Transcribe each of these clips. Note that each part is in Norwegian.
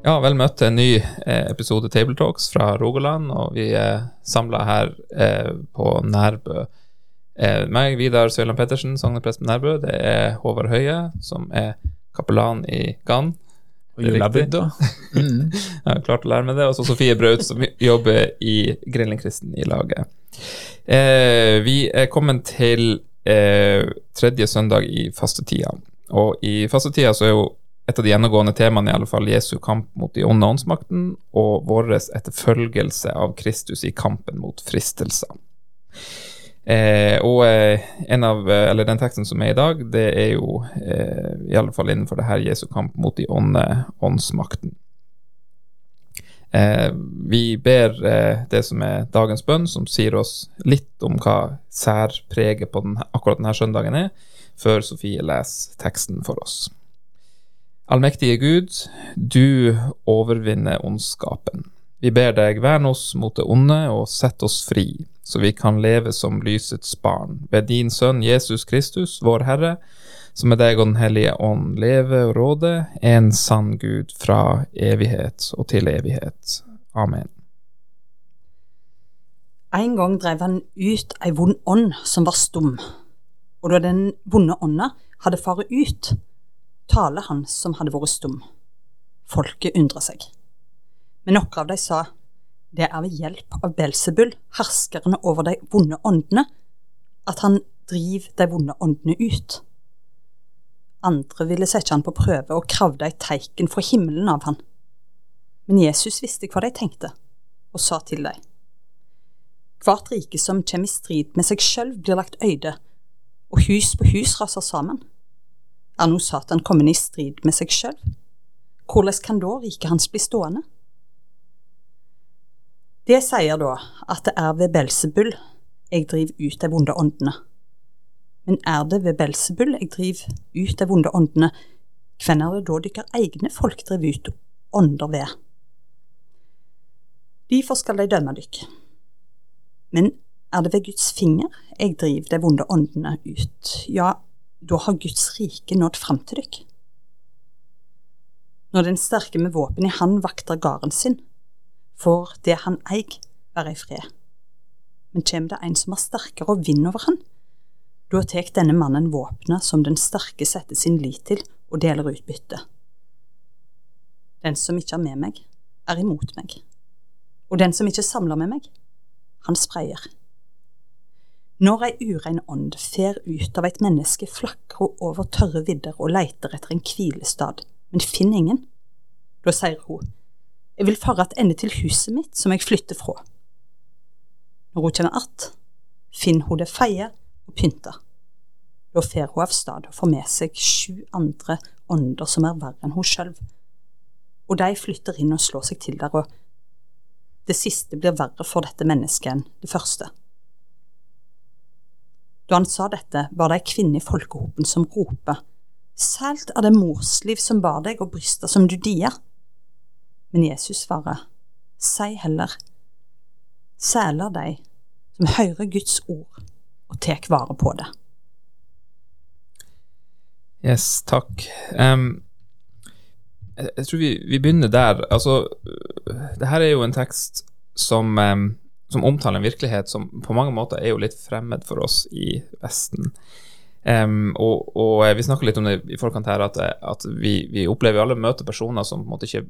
Ja, vel møtt til en ny eh, episode Table Talks fra Rogaland, og vi er samla her eh, på Nærbø. Eh, meg, Vidar Søyland Pettersen, sogneprest på Nærbø. Det er Håvard Høie, som er kapellan i Gann. Og julebudda. Mm. Jeg har klart å lære meg det. Og så Sofie Braut, som jobber i Grillingkristen i laget. Eh, vi er kommet til eh, tredje søndag i fastetida. Og i fastetida så er jo et av de gjennomgående temaene i alle fall Jesu kamp mot de onde åndsmakten og vår etterfølgelse av Kristus i kampen mot fristelser. Eh, og eh, en av, eller den teksten som er i dag, det er jo eh, i alle fall innenfor det her Jesu kamp mot de onde åndsmakten. Eh, vi ber eh, det som er dagens bønn, som sier oss litt om hva særpreget på den, akkurat denne søndagen er, før Sofie leser teksten for oss. Allmektige Gud, du overvinner ondskapen. Vi ber deg, vern oss mot det onde og sett oss fri, så vi kan leve som lysets barn, ved din Sønn Jesus Kristus, vår Herre, som med deg og Den hellige ånd leve og råde, en sann Gud fra evighet og til evighet. Amen. En gang drev han ut ei vond ånd som var stum, og da den vonde ånda hadde faret ut, taler han som hadde vært stum. Folket undra seg. Men noen av de sa, det er ved hjelp av Belsebul, herskerne over de vonde åndene, at han driver de vonde åndene ut. Andre ville sette han på prøve og kravde ei teiken fra himmelen av han. Men Jesus visste hva de tenkte, og sa til dem. Hvert rike som kommer i strid med seg sjøl, blir lagt øyde, og hus på hus raser sammen. Er nå Satan kommet i strid med seg sjøl? Hvordan kan da riket hans bli stående? Det sier da at det er ved Belsebull jeg driver ut de vonde åndene. Men er det ved Belsebull jeg driver ut de vonde åndene, hvem er det da deres egne folk driver ut ånder ved? Derfor skal de dømme dykk. Men er det ved Guds finger jeg driver de vonde åndene ut, ja, da har Guds rike nådd fram til dykk. Når den sterke med våpen i hand vakter gården sin, får det han eig, være i fred. Men kjem det en som er sterkere og vinner over han, da tek denne mannen våpenet som den sterke setter sin lit til, og deler ut byttet. Den som ikke er med meg, er imot meg, og den som ikke samler med meg, han spreier. Når ei urein ånd fer ut av eit menneske, flakrer hun over tørre vidder og leiter etter en hvilestad, men finner ingen. Da sier hun, jeg vil fare attende til huset mitt som jeg flytter fra. Når hun kommer att, finner hun det feie og pynta. Da fer hun av stad og får med seg sju andre ånder som er verre enn hun sjøl, og de flytter inn og slår seg til der, og det siste blir verre for dette mennesket enn det første. Da han sa dette, var det ei kvinne i folkehopen som roper, Sælt er det morsliv som bar deg og bryster som du dier. Men Jesus svarer, si heller, sæler de som hører Guds ord og tek vare på det. Yes, takk. Um, jeg, jeg, tror vi, vi, begynner der. Altså, det her er jo en tekst som, um, som, omtaler en virkelighet som på mange måter er jo litt fremmed for oss i Vesten. Um, og, og, vi snakker litt om det i forkant her, at, at vi, vi, opplever alle møter personer som på en måte ikke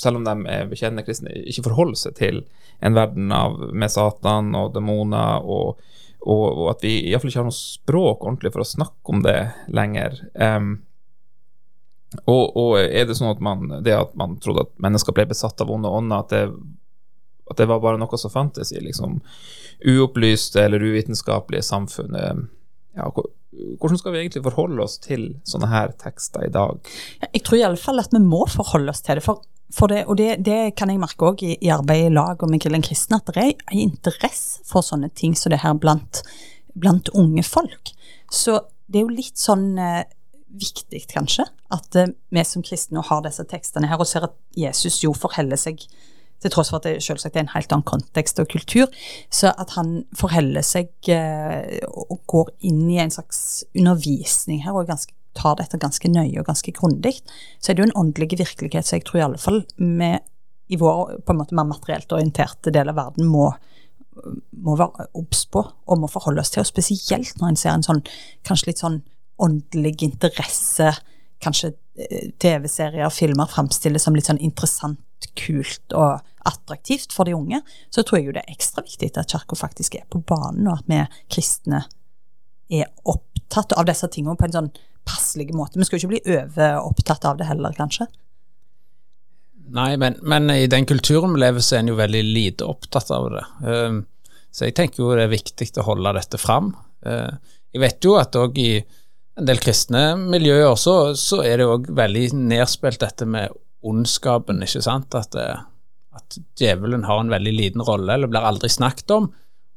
selv om de er bekjennende kristne, ikke forholder seg til en verden av, med Satan og demoner, og, og, og at vi iallfall ikke har noe språk ordentlig for å snakke om det lenger. Um, og, er det sånn at man, det at man trodde at mennesker ble besatt av onde ånder, at det, at det var bare noe som fantes i liksom uopplyste eller uvitenskapelige samfunn? Ja, hvordan skal vi egentlig forholde oss til sånne her tekster i dag? Jeg tror i alle fall at vi må forholde oss til det. for for det, og det, det, kan jeg merke òg i, i arbeidet i lag og med Grillen kristne, at det er en interesse for sånne ting som det her blant, blant unge folk. Så det er jo litt sånn eh, viktig, kanskje, at eh, vi som kristne har disse tekstene her, og ser at Jesus jo forholder seg til tross for at det selvsagt er en helt annen kontekst og kultur, så at han forholder seg eh, og går inn i en slags undervisning her og ganske, tar dette ganske nøye og ganske grundig, så er det jo en åndelig virkelighet. Så jeg tror i alle fall vi i vår på en måte mer materielt orienterte del av verden må, må være obs på og må forholde oss til, og spesielt når en ser en sånn kanskje litt sånn åndelig interesse, kanskje eh, TV-serier, og filmer framstilles som litt sånn interessant, kult og attraktivt for de unge, så tror jeg jo det er ekstra viktig at Kirka faktisk er på banen, og at vi kristne er opptatt av disse tingene på en sånn passelig måte. Vi skal jo ikke bli overopptatt av det heller, kanskje. Nei, men, men, i den kulturen vi lever, så er en jo veldig lite opptatt av det. Ehm, så jeg tenker jo det er viktig å holde dette fram. Ehm, jeg vet jo at òg i en del kristne miljøer så, så er det òg veldig nedspilt dette med ondskapen, ikke sant. At det, at djevelen har en veldig liten rolle, eller blir aldri snakket om,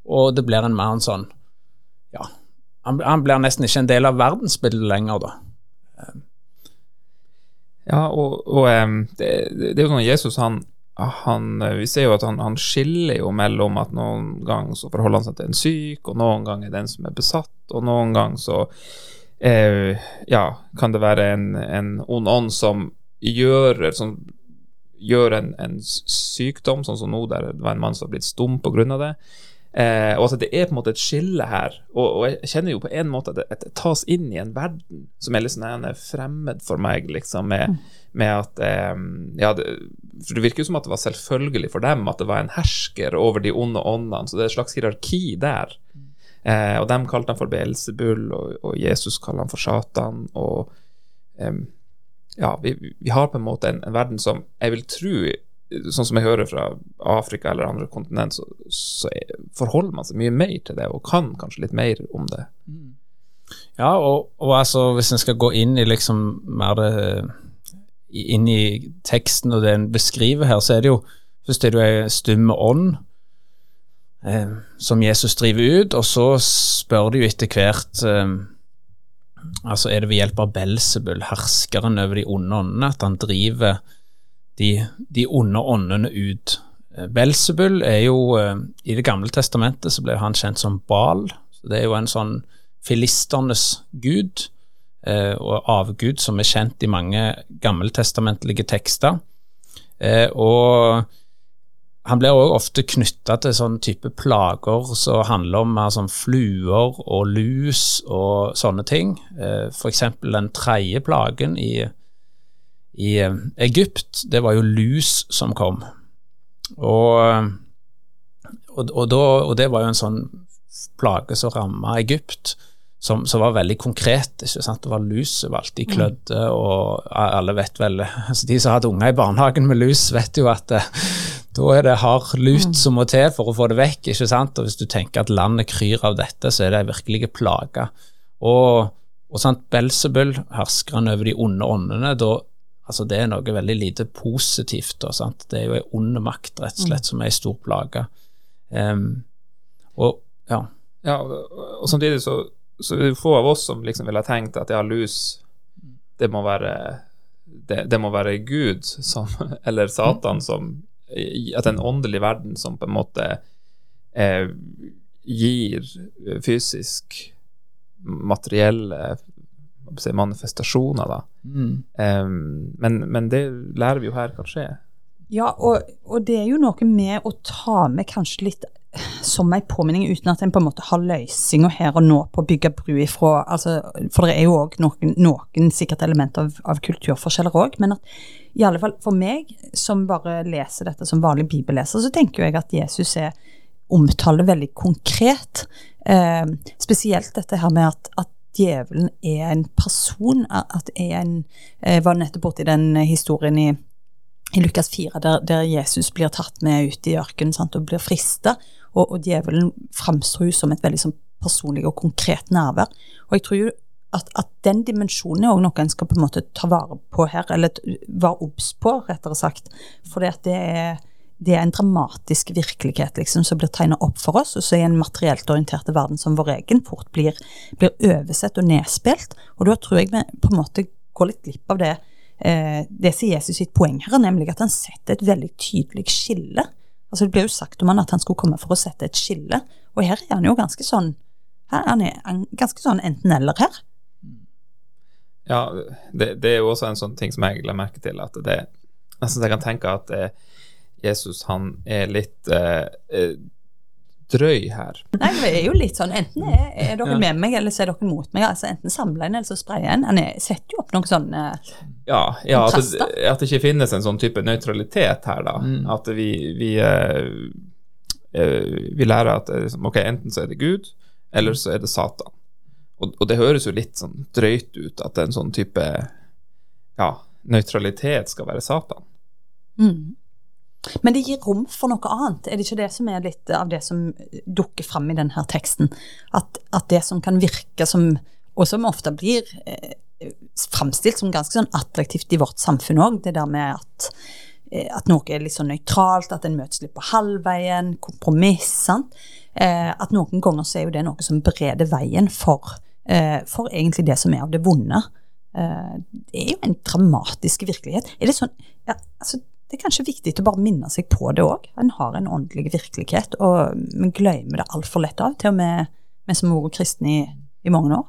og det blir en mer en sånn Ja, han, han blir nesten ikke en del av verdensbildet lenger, da. Ja, og, og det, det, er jo sånn Jesus, han, han Vi ser jo at han, han, skiller jo mellom at noen ganger så forholder han seg til en syk, og noen ganger den som er besatt, og noen ganger så eh, Ja, kan det være en, en ond ånd som gjør sånn gjør en, en, sykdom, sånn som nå, der det var en mann som har blitt stum pga. det. Eh, og at det er på en måte et skille her. Og, og jeg kjenner jo på en måte at det, at det, tas inn i en verden som er litt sånn fremmed for meg, liksom, med, med at eh, Ja, det, for det virker jo som at det var selvfølgelig for dem at det var en hersker over de onde åndene, så det er et slags hierarki der. Eh, og dem kalte han for Beelzebul, og, og Jesus kalte han for Satan. og eh, ja, vi, vi, har på en måte en, en, verden som jeg vil tro Sånn som jeg hører fra Afrika eller andre kontinent, så, så forholder man seg mye mer til det, og kan kanskje litt mer om det. Ja, og, og altså, hvis en skal gå inn i liksom mer det Inn i teksten og det en beskriver her, så er det jo Først er det jo ei stumme ånd eh, som Jesus driver ut, og så spør de jo etter hvert eh, Altså er det ved hjelp av Belsebul, herskeren over de onde åndene, at han driver de, de onde åndene ut. Eh, Belsebul er jo eh, I Det gamle testamentet så ble han kjent som Bal. Det er jo en sånn filisternes gud, eh, og avgud som er kjent i mange gammeltestamentlige tekster. Og han blir òg ofte knytta til sånn type plager som handler om mer sånn fluer og lus og sånne ting. F.eks. for eksempel den tredje plagen i, i eh, Egypt, det var jo lus som kom. Og, og, og, da, og det var jo en sånn plage som ramma Egypt. Som, som, var veldig konkret. ikke sant? Det var lus som alltid mm. klødde, og alle vet vel altså De som hadde unger i barnehagen med lus, vet jo at eh, da er det hard lut mm. som må til for å få det vekk. ikke sant? Og Hvis du tenker at landet kryr av dette, så er det virkelig plage. Og, og sant, Belsebul, herskeren over de onde åndene, da, altså det er noe veldig lite positivt. Da, sant? Det er jo ei ond makt, rett og slett, mm. som er ei stor plage. Um, og ja. ja. Og samtidig så, så er det få av oss som liksom ville ha tenkt at ja, lus, det må være det, det må være Gud som, eller Satan som at en åndelig verden som på en måte eh, gir fysisk materielle si, manifestasjoner, da. Mm. Um, men, men, det lærer vi jo her kan skje. Ja, og, og, det er jo noe med å ta med kanskje litt som en påminning, uten at en på en måte har løsninga her og nå på å bygge bru ifra altså, For det er jo òg noen, noen sikkert elementer av, av kulturforskjeller òg, men at i alle fall for meg, som bare leser dette som vanlig bibelleser, så tenker jeg at Jesus er omtaler veldig konkret. Eh, spesielt dette her med at, at djevelen er en person. At er en Jeg var nettopp borti den historien i, i Lukas 4 der, der, Jesus blir tatt med ut i ørkenen og blir frista. Og, og, djevelen framstår som et veldig sånn personlig og konkret nærvær. Og jeg tror jo at, at den dimensjonen er òg noe en skal på en måte ta vare på her, eller være obs på, rettere sagt. For det er, det er en dramatisk virkelighet liksom, som blir tegna opp for oss, og så i en materielt orientert verden som vår egen fort blir, blir oversett og nedspilt. Og da tror jeg vi på en måte går litt glipp av det eh, det som Jesus sitt poeng her, nemlig at han setter et veldig tydelig skille. Altså Det ble jo sagt om han at han skulle komme for å sette et skille, og her er han jo ganske sånn her er ganske sånn enten-eller her. Ja, det, det er jo også en sånn ting som jeg la merke til, at det Jeg syns jeg kan tenke at eh, Jesus han er litt eh, eh, drøy her. Nei, det er jo litt sånn, enten er, er dere med meg, eller så er dere mot meg. altså Enten samler en, eller så sprayer en. Han er, setter jo opp noen sånne Ja, ja at, det, at det ikke finnes en sånn type nøytralitet her, da. At vi, vi, eh, eh, vi lærer at det liksom, ok, enten så er det Gud, eller så er det Satan. Og, og det høres jo litt sånn drøyt ut at en sånn type ja, nøytralitet skal være Satan. Mm. Men det gir rom for noe annet. Er det ikke det som er litt av det som dukker fram i denne teksten? At, at det som kan virke som, og som ofte blir eh, framstilt som ganske sånn attraktivt i vårt samfunn òg, det der med at, eh, at noe er litt sånn nøytralt, at en møtes litt på halvveien, kompromiss. sant? Eh, at noen ganger så er jo det noe som bereder veien for, for egentlig det som er av det vonde. Eh, det er jo en dramatisk virkelighet. Er det sånn ja, altså, Det er kanskje viktig å bare minne seg på det òg. En har en åndelig virkelighet, og vi glemmer det altfor lett av, til og med vi som har vært kristne i, i mange år.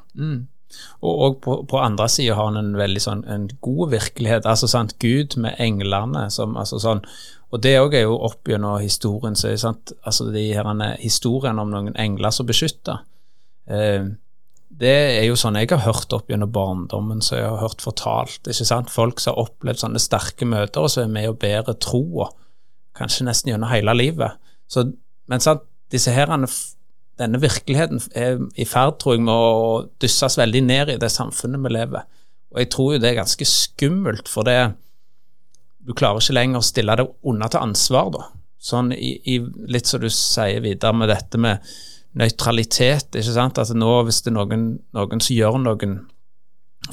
Og, og på, på andre sida har han en veldig sånn en god virkelighet. altså sant, Gud med englene som altså sånn, Og det er jo opp gjennom historien. så sant, altså de her Historien om noen engler som beskytter. Eh, det er jo sånn jeg har hørt opp gjennom barndommen, så jeg har hørt fortalt. ikke sant, Folk som har opplevd sånne sterke møter, og som er med og bærer troa. Kanskje nesten gjennom hele livet. Så, men sant, disse herene denne virkeligheten er i ferd, tror jeg, med å dysses veldig ned i det samfunnet vi lever. Og jeg tror jo det er ganske skummelt, for det Du klarer ikke lenger å stille deg unna til ansvar, da. Sånn i, i litt som du sier videre med dette med nøytralitet, ikke sant. At nå hvis det er noen, noen som gjør noen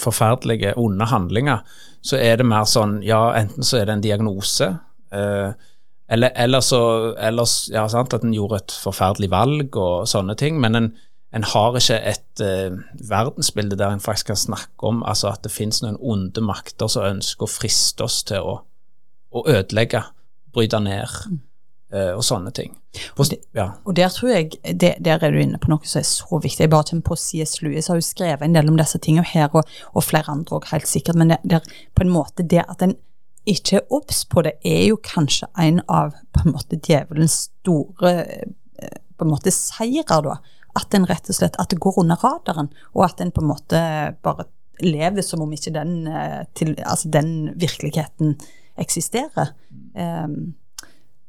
forferdelige, onde handlinger, så er det mer sånn Ja, enten så er det en diagnose, eh, eller, eller så eller, ja, sant, at en gjorde et forferdelig valg og sånne ting, men en, en har ikke et eh, verdensbilde der en faktisk kan snakke om altså at det finnes noen onde makter som ønsker å friste oss til å, å ødelegge, bryte ned. Eh, og sånne ting. På, ja. Og der tror jeg, det, der er du inne på noe som er så viktig. Jeg bare tenker på C.S. Lewis har jo skrevet en del om disse tingene her, og, og flere andre òg, helt sikkert. Men det, der, på en måte det at en ikke er obs på det, er jo kanskje en av på en måte djevelens store eh, på en måte seirer, da. At en rett og slett at det går under radaren, og at en på en måte bare lever som om ikke den, eh, til, altså den virkeligheten eksisterer. Um,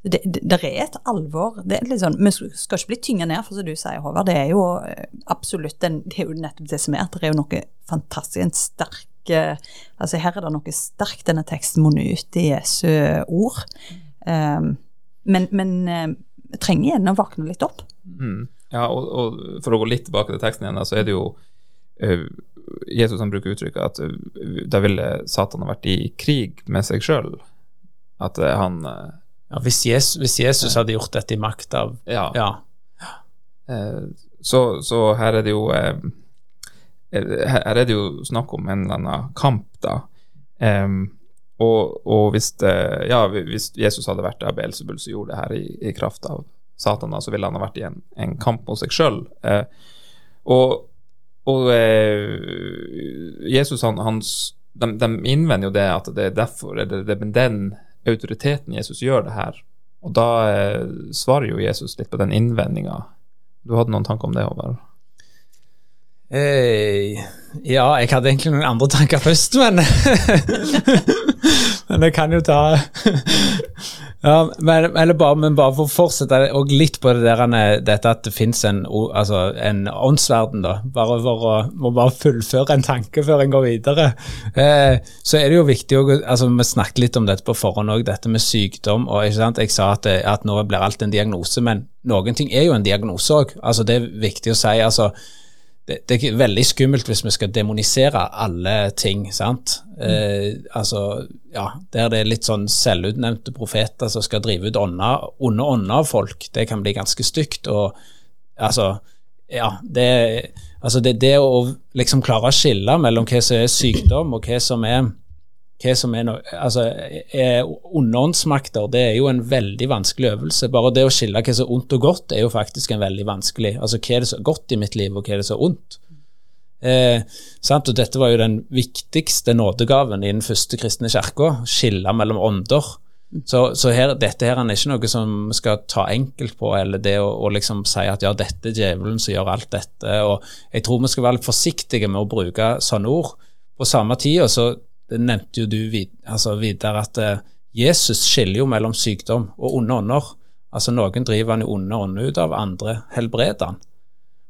det, det, er et alvor. Det er litt sånn, Vi skal ikke bli tynga ned, for som du sier, Håvard. Det er jo eh, absolutt en, det er jo nettopp det som er, at det er jo noe fantastisk, en sterk eh, altså Her er det noe sterkt denne teksten munner ut i Jesu ord. Um, men men eh, vi trenger igjen å våkne litt opp. Mm. Ja, og, og for å gå litt tilbake til teksten igjen, så er det jo uh, Jesus han bruker uttrykket at uh, da ville Satan ha vært i krig med seg sjøl. At uh, han Ja, hvis, Jesus, hvis Jesus hadde gjort dette i makt av Ja. Ja. Eh, så, så her er det jo eh, eh, Her er det jo snakk om en eller annen kamp, da. Og, og hvis, det, ja, hvis Jesus hadde vært der Beelzebul som gjorde det her i, i kraft av Satan, da, så ville han ha vært i en, en kamp mot seg sjøl. Eh, og og eh, Jesus, han, hans, de, de innvender jo det at det er derfor det, det er den autoriteten Jesus gjør det her. Og da eh, svarer jo Jesus litt på den innvendinga. Du hadde noen tanker om det, Håvard? Eh, ja, jeg hadde egentlig noen andre tanker først, men Men jeg kan jo ta Ja, men, eller bare, men bare for å fortsette og litt på det der, er- dette at det fins en, altså, en åndsverden, da. Bare for å må bare fullføre en tanke før en går videre. Eh, så er det jo viktig å altså, Vi snakket litt om dette på forhånd òg, dette med sykdom. og ikke sant? Jeg sa at, at nå blir alt en diagnose, men noen ting er jo en diagnose òg. Altså, det er viktig å si. altså det, det er veldig skummelt hvis vi skal demonisere alle ting, sant. Eh, altså, ja, Der det er litt sånn selvutnevnte profeter som skal drive ut ånder, onde ånder av folk, det kan bli ganske stygt. Og altså, ja, det, altså det, det å liksom klare å skille mellom hva som er sykdom, og hva som er hva som er, no, altså, er underåndsmakter, det er jo en veldig vanskelig øvelse. Bare det å skille hva som er ondt og godt, er jo faktisk en veldig vanskelig. Altså hva er det som er godt i mitt liv, og hva er det som er ondt? Eh? Og dette var jo den viktigste nådegaven i den første kristne kirka, skille mellom ånder. Så, så her, dette her er ikke noe som vi skal ta enkelt på, eller det å, å liksom si at ja, dette er djevelen som gjør alt dette. og Jeg tror vi skal være litt forsiktige med å bruke sånne ord. På samme tid så det nevnte jo du altså videre at eh, Jesus skiller jo mellom sykdom og onde ånder. Altså Noen driver han i onde ånder ut av, andre helbreder han.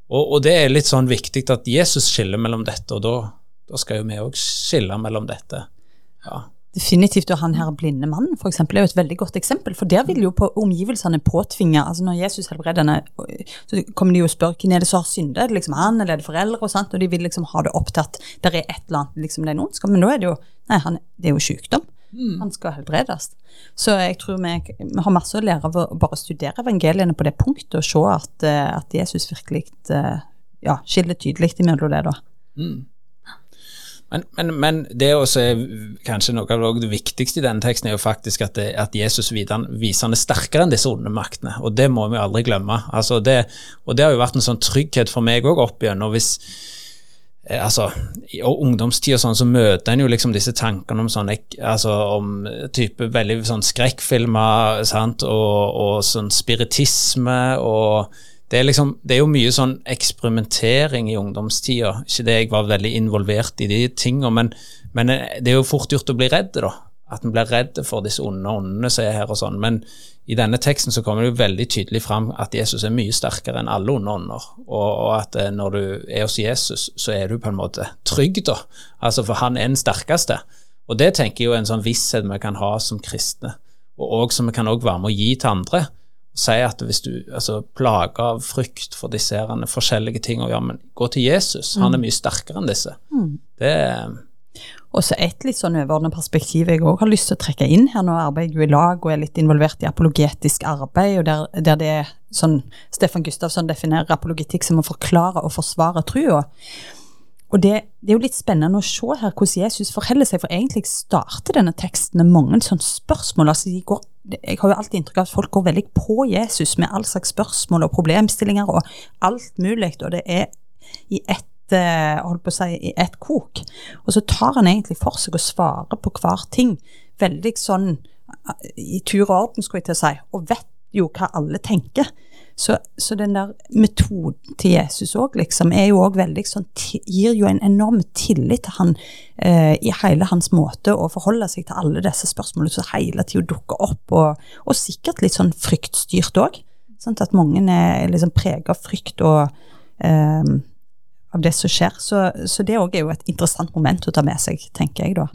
Og, og det er litt sånn viktig at Jesus skiller mellom dette, og da, da skal jo vi òg skille mellom dette. Ja. Definitivt, og han her blinde mannen for eksempel, er jo et veldig godt eksempel. For der vil jo på omgivelsene påtvinge altså Når Jesus helbreder henne, så kommer de jo og spør hvem er det som har syndet. Er det liksom han, eller er det foreldre? og sånt, og De vil liksom ha det opp til at det er et eller annet liksom det er noen skal, Men nå er det jo nei, han, det er jo sykdom. Han skal helbredes. Så jeg tror vi, vi har masse å lære av å bare studere evangeliene på det punktet, og se at, eh, at Jesus virkelig eh, ja, skiller tydelig imellom det. da. Men, men, men det også er kanskje noe av det viktigste i denne teksten, er jo faktisk at, det, at Jesus viser viser han er sterkere enn disse onde maktene, og det må vi aldri glemme. Altså det, og det har jo vært en sånn trygghet for meg òg opp igjen. og hvis eh, altså, I ungdomstid og sånn, så møter en jo liksom disse tankene om sånn altså om type veldig sånn skrekkfilmer sant, og, og sånn spiritisme og det er, liksom, det er jo mye sånn eksperimentering i ungdomstida. Ikke det jeg var veldig involvert i de tingene, men, men det er jo fort gjort å bli redd, da. At en blir redd for disse onde åndene som er her og sånn. Men i denne teksten så kommer det jo veldig tydelig fram at Jesus er mye sterkere enn alle onde ånder. Og, og at eh, når du er hos Jesus, så er du på en måte trygg, da. Altså, for han er den sterkeste. Og det tenker jeg jo er en sånn visshet vi kan ha som kristne, og også, som vi kan også være med å gi til andre si at hvis du altså, plager av frykt for disse her, forskjellige ting, og ja, men gå til Jesus, han er mye sterkere enn disse. Det Og så et litt sånn overordnet perspektiv jeg òg har lyst til å trekke inn her. Nå arbeider jeg jo i lag og er litt involvert i apologetisk arbeid, og der, der det er sånn Stefan Gustavsson definerer apologetikk som å forklare og forsvare trua. Og det, det er jo litt spennende å se her hvordan Jesus forholder seg, for egentlig starter denne teksten med mange sånne spørsmål. altså de går, Jeg har jo alltid inntrykk av at folk går veldig på Jesus med all slags spørsmål og problemstillinger og alt mulig, og det er i ett eh, si, i kok. Og så tar han egentlig for seg å svare på hver ting, veldig sånn eh, i tur og orden, skulle jeg til å si, og vet jo hva alle tenker. Så, så den der metoden til Jesus òg, liksom, er jo òg veldig sånn Gir jo en enorm tillit til han eh, i hele hans måte å forholde seg til alle disse spørsmålene som hele tida dukker opp, og, og sikkert litt sånn fryktstyrt òg. Sånn at mange er liksom prega av frykt og eh, av det som skjer. Så, så det òg er jo et interessant moment å ta med seg, tenker jeg da.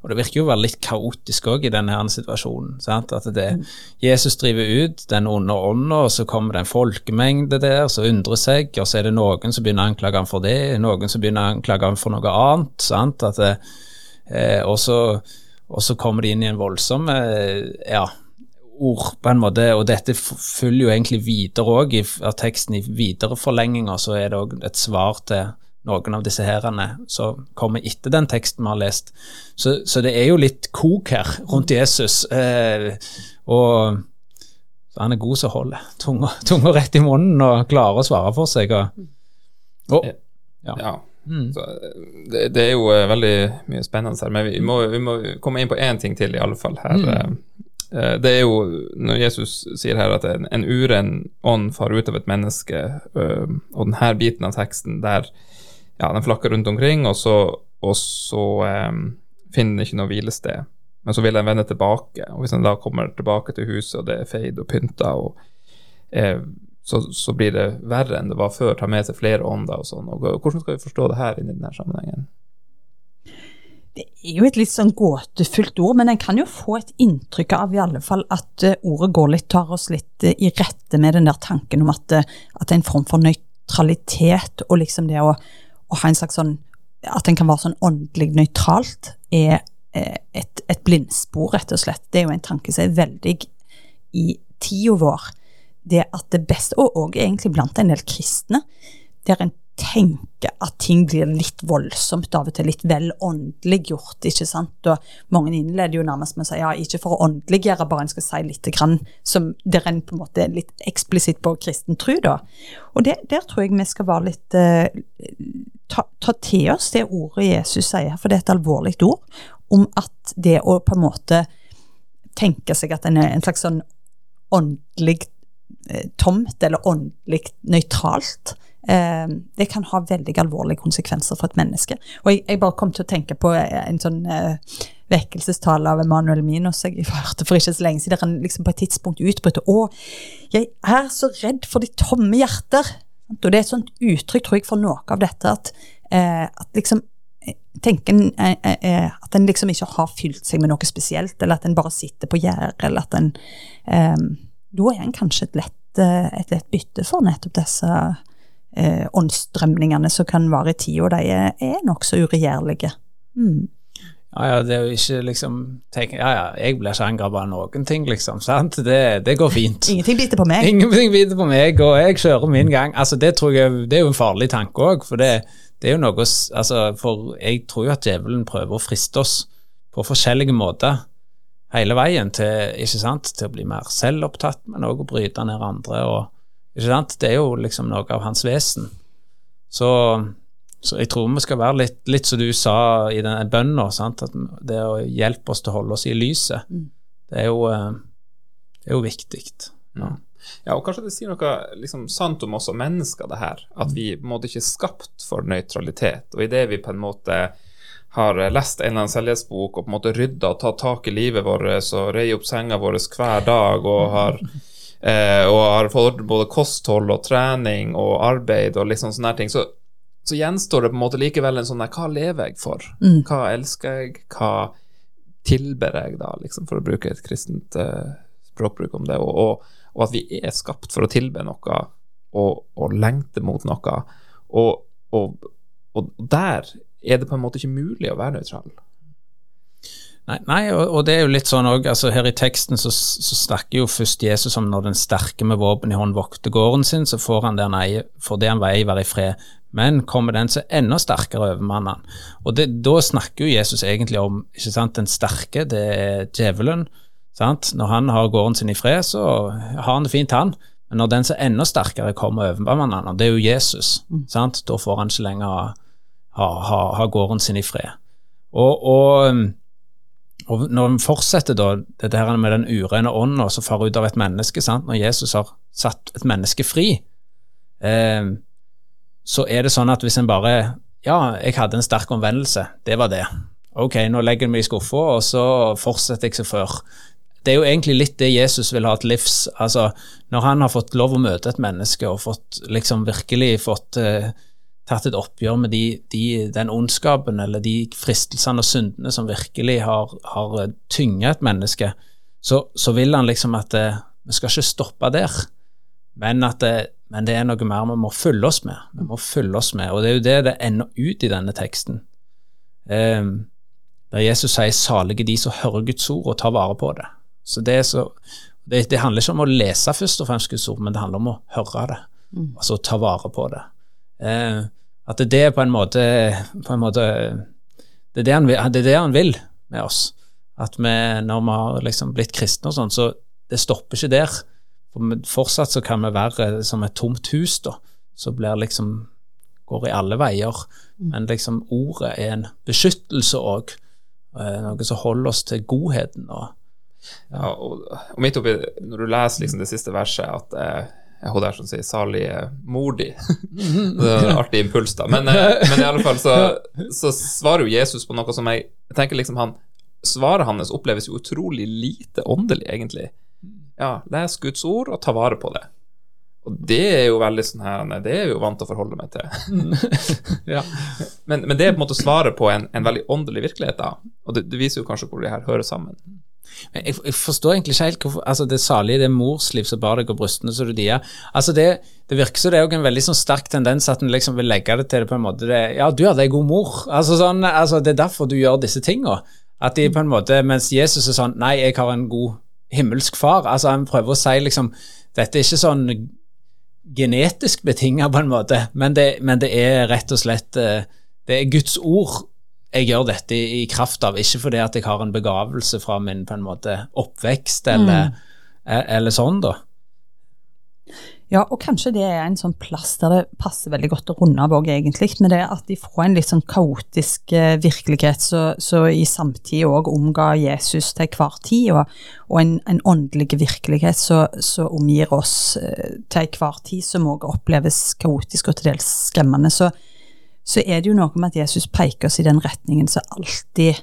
Og det virker jo å være litt kaotisk òg i denne situasjonen. Sant? At det, Jesus driver ut den onde ånda, og så kommer det en folkemengde der som undrer seg, og så er det noen som begynner å anklage ham for det, noen som begynner å anklage ham for noe annet. Sant? At det, eh, og, så, og så kommer de inn i en voldsom eh, ja, ord, på en måte, og dette følger jo egentlig videre òg av teksten. I videre forlenginger så er det òg et svar til noen av disse herrene som kommer etter den teksten vi har lest. Så, så det er jo litt kok her rundt Jesus. Eh, og han er god som holder tunga, tunga rett i munnen og klarer å svare for seg. Og, og, ja. Ja. Mm. Så, det, det er jo eh, veldig mye spennende her, men vi må, vi må komme inn på én ting til, i alle fall. her. Mm. Eh, Det er jo når Jesus sier her at en, en uren ånd farer ut av et menneske, og denne biten av teksten der ja, den flakker rundt omkring, og så, og så eh, finner den ikke noe hvilested. men så vil den vende tilbake. Og hvis den da kommer tilbake til huset, og det er feid og pynta, og, eh, så, så, blir det verre enn det var før. Ta med seg flere ånder og sånn. Og hvordan skal vi forstå det her i denne sammenhengen? Det er jo et litt sånn gåtefullt ord, men en kan jo få et inntrykk av i alle fall at uh, ordet går litt, tar oss litt uh, i rette med den der tanken om at, at det er en form for nøytralitet, og liksom det å, å ha en slags sånn At en kan være sånn åndelig nøytralt, er et, et, blindspor, rett og slett. Det er jo en tanke som er veldig i tida vår. Det at det beste, og, også egentlig blant en del kristne, der en tenker at ting blir litt voldsomt, av og til litt vel åndeliggjort. ikke sant? Og mange innleder jo nærmest med å si ja, ikke for å åndeliggjøre, bare en skal si litt grann, som der en på en måte litt eksplisitt på kristen tro, da. Og det, der tror jeg vi skal være litt eh, ta, ta, til oss det ordet Jesus sier, for det er et alvorlig ord, om at det å på en måte tenke seg at en er en slags sånn åndelig eh, tomt, eller åndelig nøytralt, det kan ha veldig alvorlige konsekvenser for et menneske. Og jeg, jeg bare kom til å tenke på en sånn eh, vekkelsestale av Emanuel Minos jeg hørte for ikke så lenge siden, der han liksom på et tidspunkt utbrøt Å, jeg er så redd for de tomme hjerter. Og det er et sånt uttrykk, tror jeg, for noe av dette at, eh, at liksom eh, tenker en eh, eh, at en liksom ikke har fylt seg med noe spesielt, eller at en bare sitter på gjerdet, eller at en Da er en kanskje et lett, et lett bytte for nettopp disse eh, åndsstrømningene som kan være i tid, og de er, er nokså uregjerlige. Mm. Ja, ja, det er jo ikke liksom tenk, Ja, ja, jeg blir ikke angrepet av noen ting, liksom. sant? Det, det, går fint. Ingenting biter på meg. Ingenting biter på meg, og jeg kjører min gang. Altså, Det tror jeg, det er jo en farlig tanke òg, for det, det, er jo noe altså, For jeg tror jo at djevelen prøver å friste oss på forskjellige måter hele veien til, ikke sant, til å bli mer selvopptatt, men òg å bryte ned andre. og ikke sant? Det er jo liksom noe av hans vesen. Så, så jeg tror vi skal være litt, litt som du sa i den bønna, at det å hjelpe oss til å holde oss i lyset, mm. det, er jo, eh, det er jo viktig. Ja. Ja, og kanskje det sier noe liksom, sant om oss og mennesker, det her. At vi på en måte ikke er skapt for nøytralitet. Og idet vi på en måte har lest en eller annen selvhjelpsbok og på en måte rydda og tatt tak i livet vårt og reier opp senga vår hver dag og har eh, og har fått både kosthold og trening og arbeid og sånn sånne ting, så, så, gjenstår det på en måte likevel en sånn Hva lever jeg for? Mm. Hva elsker jeg? Hva tilber jeg, da, liksom, for å bruke et kristent eh, språkbruk om det? Og, og, og, at vi er skapt for å tilbe noe og, og lengte mot noe. Og, og der er det på en måte ikke mulig å være nøytral. Nei, nei og, og, det er jo litt sånn òg, altså her i teksten så, så, snakker jo først Jesus om når den sterke med våpen i hånd vokter gården sin, så får han den eier, for det han veier, være i fred. Men kommer den som enda sterkere overmanner han. Og det, da snakker jo Jesus egentlig om ikke sant, den sterke, det er djevelen. Sant? Når han har gården sin i fred, så har han det fint, han. Men når den som enda sterkere kommer overmanner han, det er jo Jesus, mm. sant? da får han ikke lenger ha, ha, ha, ha gården sin i fred. Og, og og når vi fortsetter da, det der med den urene ånda som farer ut av et menneske, sant? når Jesus har satt et menneske fri, eh, så er det sånn at hvis en bare Ja, jeg hadde en sterk omvendelse, det var det. Ok, nå legger jeg meg i skuffa, og så fortsetter jeg som før. Det er jo egentlig litt det Jesus vil ha til livs. Altså, når han har fått lov å møte et menneske og fått liksom virkelig fått eh, tatt et oppgjør med de, de, den ondskapen eller de fristelsene og syndene som virkelig har, har tynget et menneske, så, så, vil han liksom at det, eh, vi skal ikke stoppe der, men at det, men det er noe mer vi må følge oss med. Vi må følge oss med, og det er jo det det ender ut i denne teksten. Um, der Jesus sier 'salige de som hører Guds ord og tar vare på det'. Så det, så, det, det handler ikke om å lese først og fremst Guds ord, men det handler om å høre det, mm. altså ta vare på det. Eh, at det er på en måte, på en måte det, er det, han, det, er det han vil med oss. At vi, når vi har liksom blitt kristne og sånn, så det stopper ikke der. For fortsatt så kan vi være som et tomt hus, da. Så blir liksom går i alle veier. Men liksom ordet er en beskyttelse òg. Noe som holder oss til godheten. Og, ja. ja og, og, midt oppi, når du leser liksom det siste verset, at eh, hun der som sier 'salig mor di'. det er en artig impuls, da. Men, eh, men, i alle fall så, så, svarer jo Jesus på noe som jeg, jeg tenker liksom han svaret hans oppleves jo utrolig lite åndelig, egentlig. Ja, les Guds ord og ta vare på det. Og det er jo veldig sånn her nei, Det er jo vant til å forholde meg til. Ja. Men, men det er på en måte svaret på en, en veldig åndelig virkelighet, da. Og det, det viser jo kanskje hvor de her hører sammen. Jeg, jeg forstår egentlig ikke helt hvorfor altså Det salige, det er morsliv som bar deg og brystene så du dier. Altså det, det virker som det er jo en veldig sånn sterk tendens at en liksom vil legge det til det på en måte det, Ja, du hadde ei god mor. Altså sånn, altså Det er derfor du gjør disse tinga. At de på en måte Mens Jesus er sånn Nei, jeg har en god himmelsk far. Altså Han prøver å si liksom Dette er ikke sånn genetisk betinga, på en måte, men det, men det er rett og slett eh, Det er Guds ord jeg gjør dette i, i kraft av, ikke fordi at jeg har en begavelse fra min på en måte oppvekst eller, mm. eller sånn, da. Ja, og kanskje det er en sånn plass der det passer veldig godt å runde av òg, egentlig, med det at de får en litt sånn kaotisk eh, virkelighet som i samtid òg omga Jesus til hver tid, og, og en, en åndelig virkelighet som omgir oss eh, til hver tid, som òg oppleves kaotisk og til dels skremmende. Så, så er det jo noe med at Jesus peker oss i den retningen som alltid,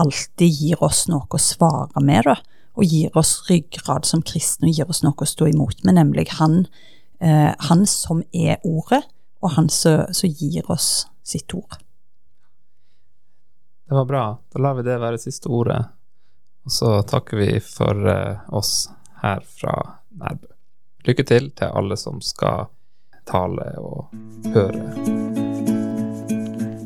alltid gir oss noe å svare med, da og gir oss ryggrad som kristne og gir oss noe å stå imot med, nemlig han, eh, han som er ordet, og han som, gir oss sitt ord. Det var bra. Da lar vi det være siste ordet. Og så takker vi for eh, oss her fra Nærbø. Lykke til til alle som skal tale og høre.